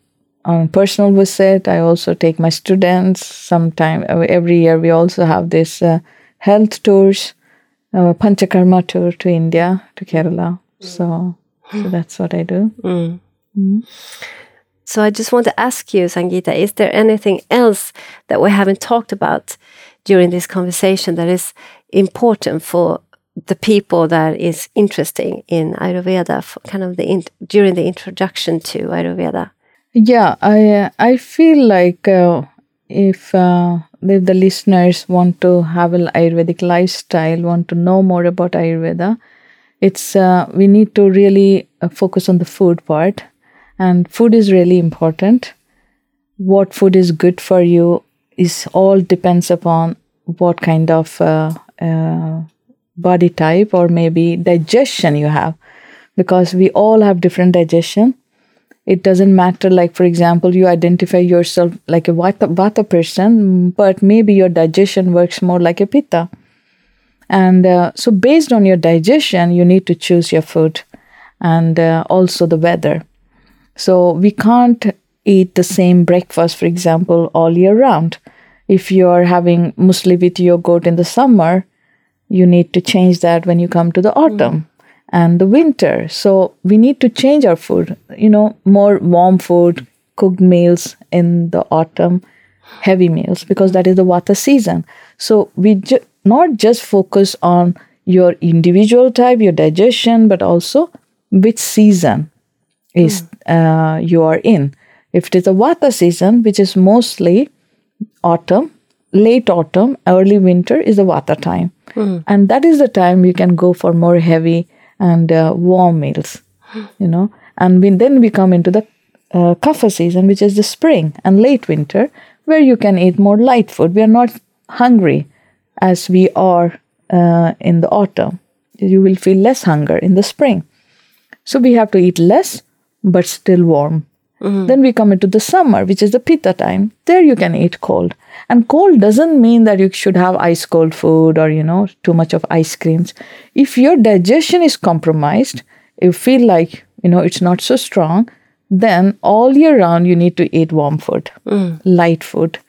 on personal visit. I also take my students. Sometime uh, every year, we also have this uh, health tours, uh, Panchakarma tour to India to Kerala. So, so that's what I do. So I just want to ask you, Sangeeta, is there anything else that we haven't talked about during this conversation that is important for the people that is interesting in Ayurveda, for kind of the in, during the introduction to Ayurveda? Yeah, I uh, I feel like uh, if uh, if the listeners want to have an Ayurvedic lifestyle, want to know more about Ayurveda, it's uh, we need to really uh, focus on the food part, and food is really important. What food is good for you is all depends upon what kind of uh, uh, body type or maybe digestion you have, because we all have different digestion. It doesn't matter like for example you identify yourself like a vata, vata person but maybe your digestion works more like a pitta. And uh, so based on your digestion you need to choose your food and uh, also the weather so we can't eat the same breakfast for example all year round if you are having musli with yogurt in the summer you need to change that when you come to the hmm. autumn and the winter. So we need to change our food, you know, more warm food, cooked meals in the autumn, heavy meals, because that is the vata season. So we ju- not just focus on your individual type, your digestion, but also which season is hmm. Uh, you are in. If it is a vata season, which is mostly autumn, late autumn, early winter is the vata time. And that is the time you can go for more heavy and uh, warm meals, you know. And we, then we come into the uh, kapha season, which is the spring and late winter, where you can eat more light food. We are not hungry as we are uh, in the autumn. You will feel less hunger in the spring. So we have to eat less, but still warm. Mm-hmm. Then we come into the summer, which is the pitta time. There you can eat cold. And cold doesn't mean that you should have ice cold food or, you know, too much of ice creams. If your digestion is compromised, you feel like, you know, it's not so strong, then all year round you need to eat warm food, mm. light food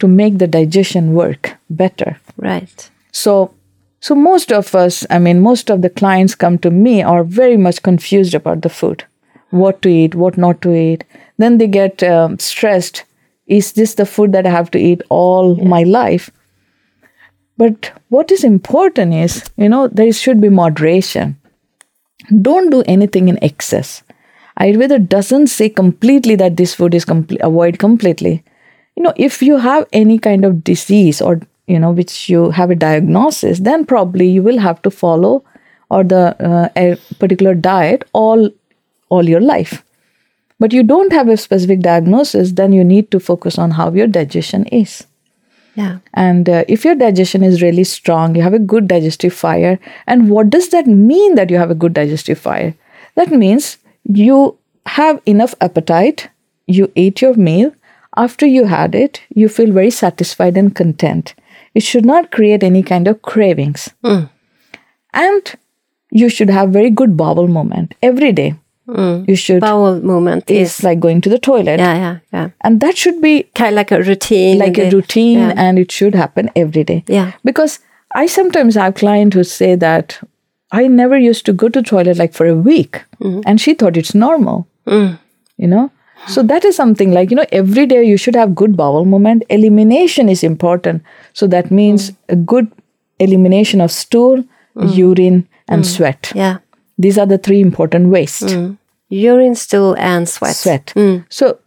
to make the digestion work better. Right. So, so most of us, I mean, most of the clients come to me are very much confused about the food, what to eat, what not to eat. Then they get um, stressed. Is this the food that I have to eat all my life? But what is important is, you know, there should be moderation. Don't do anything in excess. Ayurveda doesn't say completely that this food is complete, avoid completely. You know, if you have any kind of disease or you know which you have a diagnosis, then probably you will have to follow or the uh, a particular diet all all your life. But you don't have a specific diagnosis, then you need to focus on how your digestion is. Yeah. And uh, if your digestion is really strong, you have a good digestive fire. And what does that mean that you have a good digestive fire? That means you have enough appetite, you ate your meal. After you had it, you feel very satisfied and content. It should not create any kind of cravings. And you should have very good bowel movement every day. You should. Bowel movement is. It's like going to the toilet. Yeah, yeah, yeah. And that should be Kind of like a routine. like a routine yeah. and it should happen every day. Yeah. Because I sometimes have clients who say that I never used to go to toilet like for a week Mm-hmm. and she thought it's normal. Mm. You know? So that is something like, you know, every day you should have good bowel movement. Elimination is important. So that means Mm. a good elimination of stool, urine, and sweat. Yeah. These are the three important waste. Mm. Urine, stool, and sweat. Sweat. Mm. So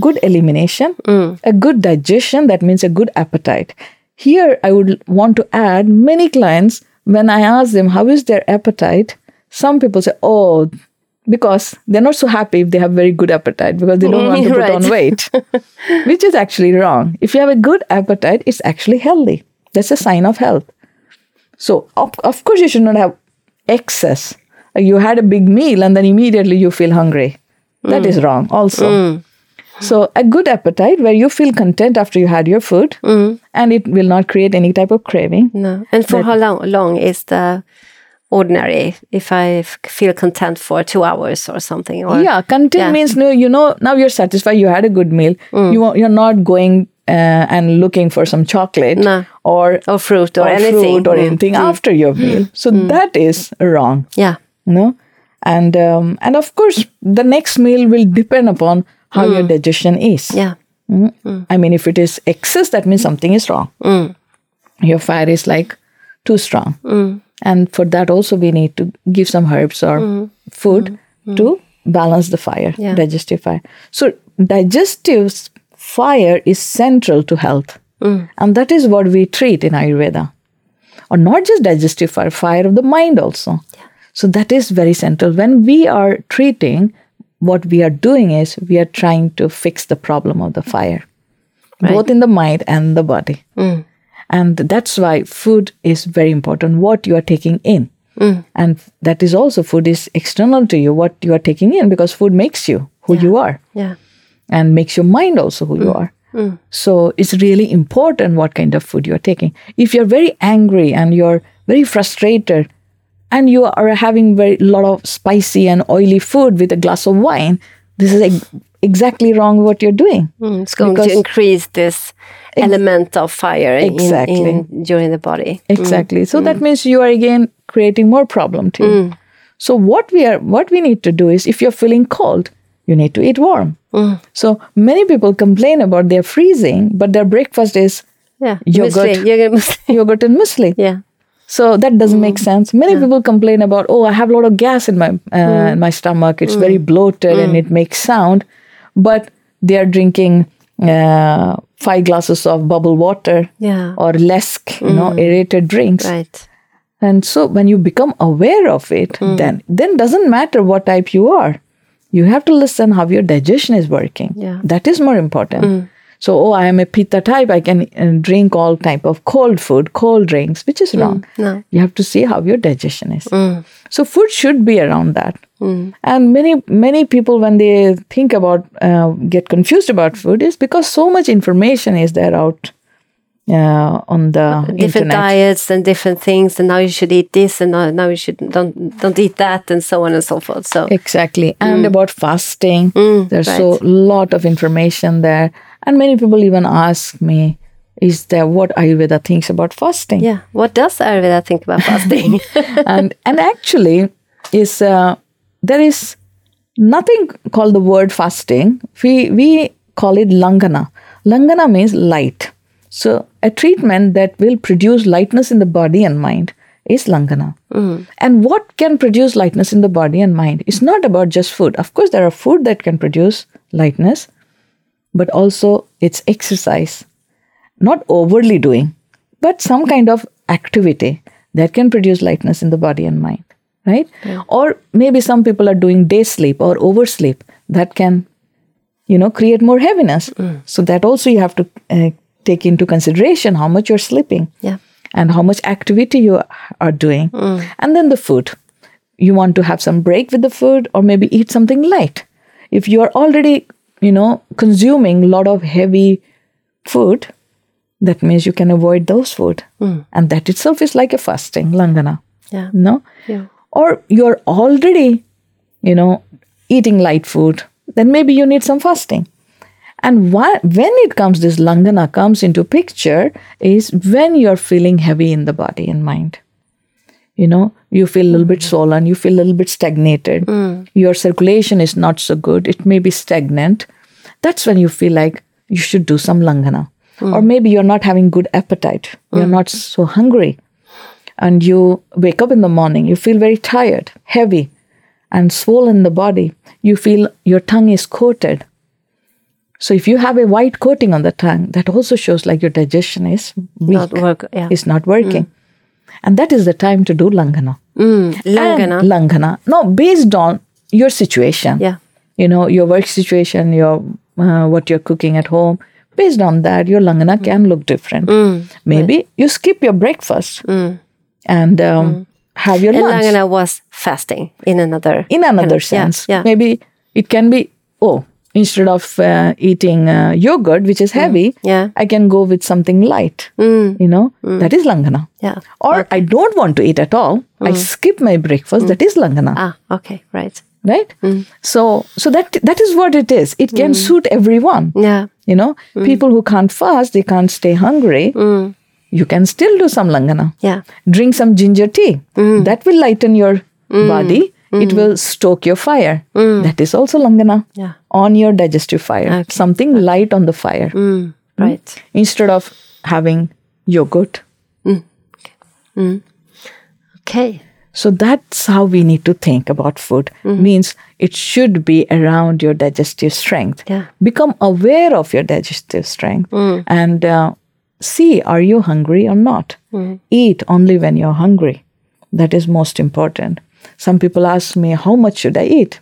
good elimination, mm. a good digestion, that means a good appetite. Here, I would want to add many clients, when I ask them how is their appetite, some people say, oh, because they're not so happy if they have very good appetite because they don't want to put Right. on weight, which is actually wrong. If you have a good appetite, it's actually healthy. That's a sign of health. So, of, of course, you should not have excess. You had a big meal and then immediately you feel hungry. That is mm. wrong, also. Mm. So, a good appetite where you feel content after you had your food mm. and it will not create any type of craving. No. And for how long, long is the ordinary if I f- feel content for two hours or something? Or, yeah, content yeah. means no, you know, now you're satisfied, you had a good meal. You, are- you're not going uh, and looking for some chocolate No. or, Or fruit or, or anything. fruit or Mm. anything after your meal. So, that is wrong. Yeah. No? And um, and of course the next meal will depend upon how your mm. digestion is. Yeah. Mm? Mm. i mean if it is excess that means something is wrong. Your fire is like too strong. And for that also we need to give some herbs or food to balance the fire Yeah. digestive fire. So digestive fire is central to health. And that is what we treat in ayurveda. Or not just digestive fire, fire of the mind also. So that is very central. When we are treating, what we are doing is we are trying to fix the problem of the fire, both in the mind and the body. Hmm. And that's why food is very important, what you are taking in. Hmm. And that is also food is external to you, what you are taking in, because food makes you who you are Yeah. and makes your mind also who you hmm. are. So it's really important what kind of food you're taking. If you're very angry and you're very frustrated and you are having very lot of spicy and oily food with a glass of wine, this is ex- exactly wrong what you're doing. Mm, It's going to increase this element of fire Exactly. in, during the body. Hmm, exactly. So that hmm. means you are again creating more problem to you. Hmm. So what we are what we need to do is if you're feeling cold, you need to eat warm. So many people complain about they're freezing, but their breakfast is Yeah. Yogurt. Muesli. Yogurt. muesli. yogurt and muesli. yeah. So that doesn't make mm. sense. Many people complain about, oh, I have a lot of gas in my uh, mm. in my stomach. It's very mm. bloated and it makes sound, but they are drinking uh, five glasses of bubble water Yeah. or lesk, you know, aerated drinks. Right. And so when you become aware of it, then then doesn't matter what type you are. You have to listen how your digestion is working. Yeah. That is more important. So, oh, I am a pitta type. I can uh, drink all type of cold food, cold drinks, which is wrong. no. You have to see how your digestion is. So, food should be around that. And many many people, when they think about uh, get confused about food, is because so much information is there out uh, on the Different internet. diets and different things, and now you should eat this, and now, now you should don't don't eat that, and so on and so forth. So Exactly. And about fasting, there's so lot of information there. And many people even ask me, is there what Ayurveda thinks about fasting? yeah, what does Ayurveda think about fasting? and and actually is uh, there is nothing called the word fasting. We we call it langana. Langana means light. So a treatment that will produce lightness in the body and mind is langana. And what can produce lightness in the body and mind? It's not about just food. Of course, there are food that can produce lightness, but also it's exercise not overly doing, but some kind of activity that can produce lightness in the body and mind, right? Or maybe some people are doing day sleep or oversleep that can, you know, create more heaviness. So that also you have to uh, take into consideration how much you're sleeping Yeah. and how much activity you are doing. And then the food. You want to have some break with the food or maybe eat something light. If you are already, you know, consuming a lot of heavy food, that means you can avoid those food. Hmm. And that itself is like a fasting, langana. Yeah. No? Yeah. Or you're already, you know, eating light food, then maybe you need some fasting. And why, when it comes, this langana comes into picture is when you're feeling heavy in the body and mind. You know, you feel a little bit mm. swollen, you feel a little bit stagnated, mm. your circulation is not so good, it may be stagnant. That's when you feel like you should do some langana. Mm. Or maybe you're not having good appetite, you're not so hungry, and you wake up in the morning, you feel very tired, heavy, and swollen in the body. You feel your tongue is coated. So if you have a white coating on the tongue, that also shows like your digestion is weak, Not work. Yeah. is not working. And that is the time to do langana. Mm. Langana. And langana. No, based on your situation. Yeah. You know, your work situation, your uh, what you're cooking at home. Based on that, your langana can look different. Maybe you skip your breakfast and um, have your And lunch Langana was fasting in another. in another kind of- yeah, sense. Yeah. Maybe it can be, oh, instead of uh, eating uh, yogurt, which is mm. heavy, Yeah. I can go with something light. Mm. You know, mm. that is langana. Yeah. Or I don't want to eat at all. I skip my breakfast. That is langana, Ah, okay, right. right? So, so that that is what it is. It can suit everyone. Yeah. You know, people who can't fast, they can't stay hungry. You can still do some langana Yeah. drink some ginger tea that will lighten your body it will stoke your fire that is also langana Yeah. On your digestive fire something light on the fire. Mm, hmm? Right. instead of having yogurt. Mm. Mm. Okay. so that's how we need to think about food. Mm-hmm. Means it should be around your digestive strength. Yeah. become aware of your digestive strength and uh, see are you hungry or not? Eat only when you're hungry. That is most important. Some people ask me how much should i eat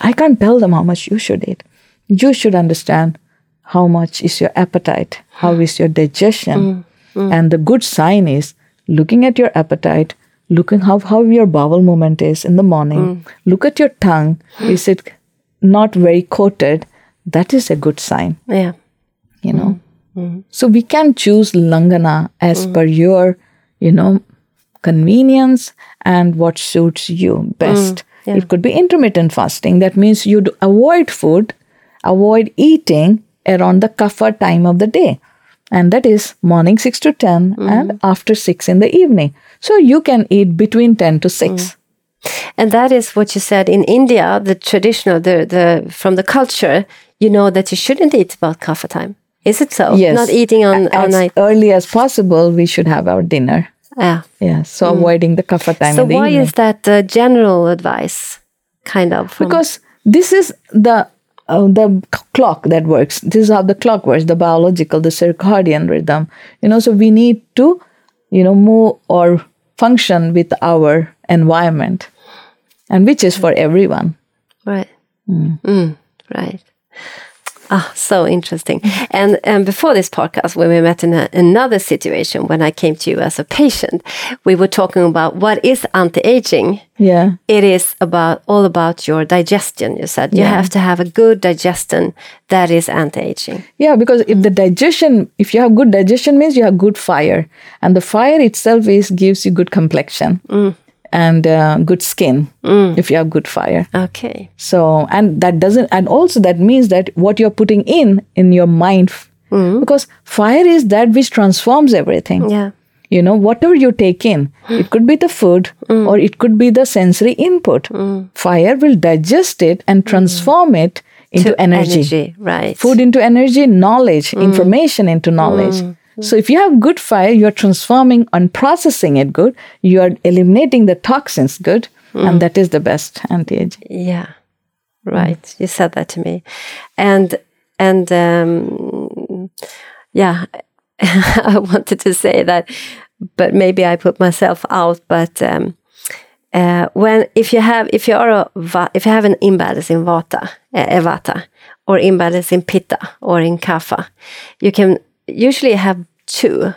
i can't tell them how much you should eat. You should understand how much is your appetite how is your digestion. Mm, mm. And the good sign is looking at your appetite looking how, how your bowel movement is in the morning. Mm. Look at your tongue. Is it not very coated? That is a good sign. Yeah. you know? So we can choose langana as per your you know convenience and what suits you best it could be intermittent fasting. That means you do avoid food avoid eating around the kapha time of the day. And that is morning 6 to 10 mm-hmm. and after 6 in the evening. So you can eat between 10 to 6 mm. And that is what you said in India, the traditional, the, the from the culture, you know that you shouldn't eat about kapha time. Is it so? yes. Not eating on, as on night. early as possible we should have our dinner Yeah. yeah so avoiding the kapha time So why evening is that the general advice? Kind of. because this is the uh, the c- clock that works this is how the clock works the biological the circadian rhythm you know so we need to you know move or function with our environment and which is for everyone Right. Mm, right. Ah, so interesting. And and before this podcast, when we met in a, another situation, when I came to you as a patient, we were talking about what is anti-aging. yeah It is about all about your digestion. You said you Yeah. have to have a good digestion that is anti-aging. yeah because if the digestion if you have good digestion means you have good fire and the fire itself is gives you good complexion and uh, good skin mm. if you have good fire Okay. So, and that doesn't, and also that means that what you're putting in in your mind, mm. because fire is that which transforms everything. Yeah. You know, whatever you take in, it could be the food mm. or it could be the sensory input. Fire will digest it and transform it into To energy. Right. Food into energy, knowledge, information into knowledge. So if you have good fire, you're transforming and processing it good. You are eliminating the toxins good, and that is the best anti-aging. Yeah, right. You said that to me, and and um, yeah, I wanted to say that, but maybe I put myself out. But um, uh, when if you have if you are a if you have an imbalance in vata, uh, vata, or imbalance in pitta or in kapha, you can usually have two,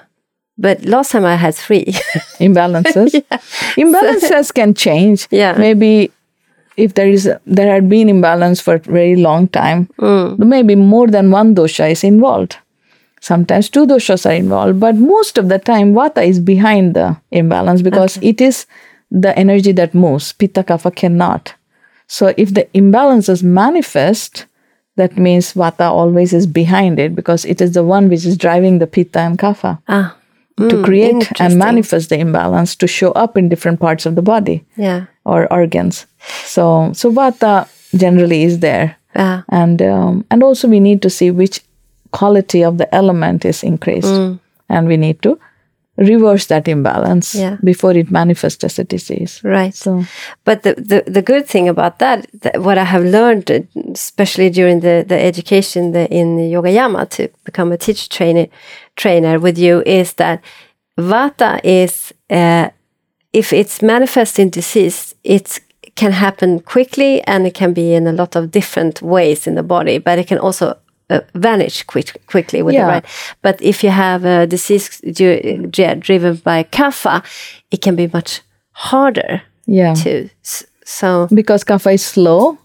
but last time I had three. Imbalances. yeah. Imbalances can change. Yeah. Maybe if there is there had been imbalance for a very long time, Mm. maybe more than one dosha is involved. Sometimes two doshas are involved, but most of the time vata is behind the imbalance because it is the energy that moves. Pitta kapha cannot. So if the imbalances manifest, that means vata always is behind it because it is the one which is driving the pitta and kapha Ah, to create and manifest the imbalance to show up in different parts of the body yeah. or organs. So, so vata generally is there, Yeah. and um, and also we need to see which quality of the element is increased, and we need to reverse that imbalance Yeah. before it manifests as a disease. Right. So, But the, the, the good thing about that, that, what I have learned, especially during the, the education the, in Yogayama to become a teacher trainer, trainer with you, is that Vata is, uh, if it's manifest in disease, it can happen quickly and it can be in a lot of different ways in the body, but it can also uh, vanish quick, quickly with Yeah. the right. But if you have a disease dri- dri- driven by kapha, it can be much harder yeah, to. S- So because kapha is slow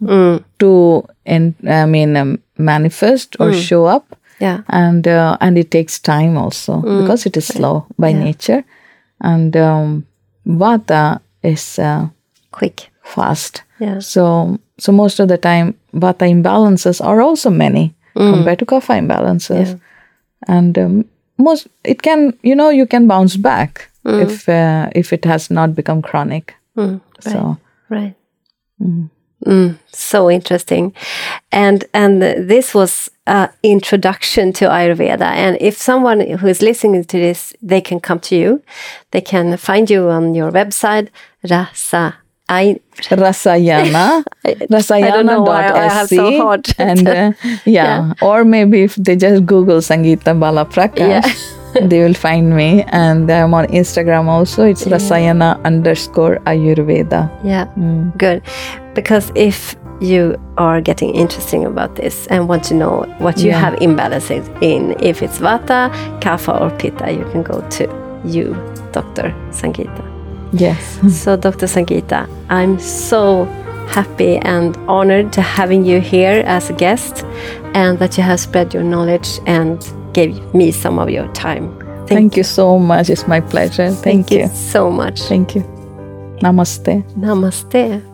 to, in, I mean, um, manifest or show up. yeah, and uh, and it takes time also because it is slow by nature and um, vata is uh, quick. fast Yeah. so so most of the time vata imbalances are also many compared to kapha imbalances and um, most it can you know you can bounce back if uh, if it has not become chronic. So Right. Mm, so interesting, and and this was an introduction to Ayurveda. And if someone who is listening to this, they can come to you. They can find you on your website, Rasa. I Rasayana, I don't know why I have so rasayana.se and uh, yeah. or maybe if they just Google Sangeeta Balaprakash, they will find me. And I'm on Instagram also. It's Rasayana underscore Ayurveda. Yeah, good. Because if you are getting interesting about this and want to know what you Yeah. have imbalances in, if it's Vata, Kapha, or Pitta, you can go to you, Dr. Sangeeta. Yes. so, Dr. Sangeeta, I'm so happy and honored to having you here as a guest and that you have spread your knowledge and gave me some of your time. Thank, you so much. It's my pleasure. Thank, you. so much. Thank you. Namaste. Namaste.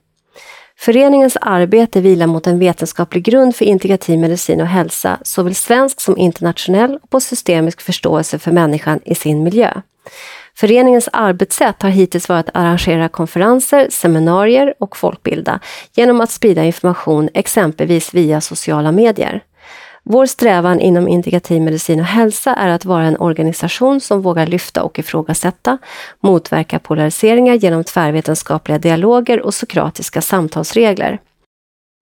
Föreningens arbete vilar mot en vetenskaplig grund för integrativ medicin och hälsa, såväl svensk som internationell och på systemisk förståelse för människan i sin miljö. Föreningens arbetssätt har hittills varit att arrangera konferenser, seminarier och folkbilda genom att sprida information exempelvis via sociala medier. Vår strävan inom integrativ medicin och hälsa är att vara en organisation som vågar lyfta och ifrågasätta, motverka polariseringar genom tvärvetenskapliga dialoger och sokratiska samtalsregler.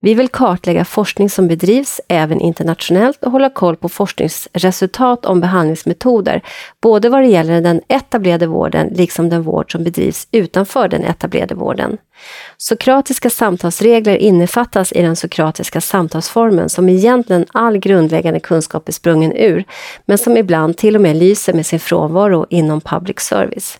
Vi vill kartlägga forskning som bedrivs även internationellt och hålla koll på forskningsresultat om behandlingsmetoder, både vad det gäller den etablerade vården liksom den vård som bedrivs utanför den etablerade vården. Sokratiska samtalsregler innefattas i den sokratiska samtalsformen som egentligen all grundläggande kunskap är sprungen ur, men som ibland till och med lyser med sin frånvaro inom public service.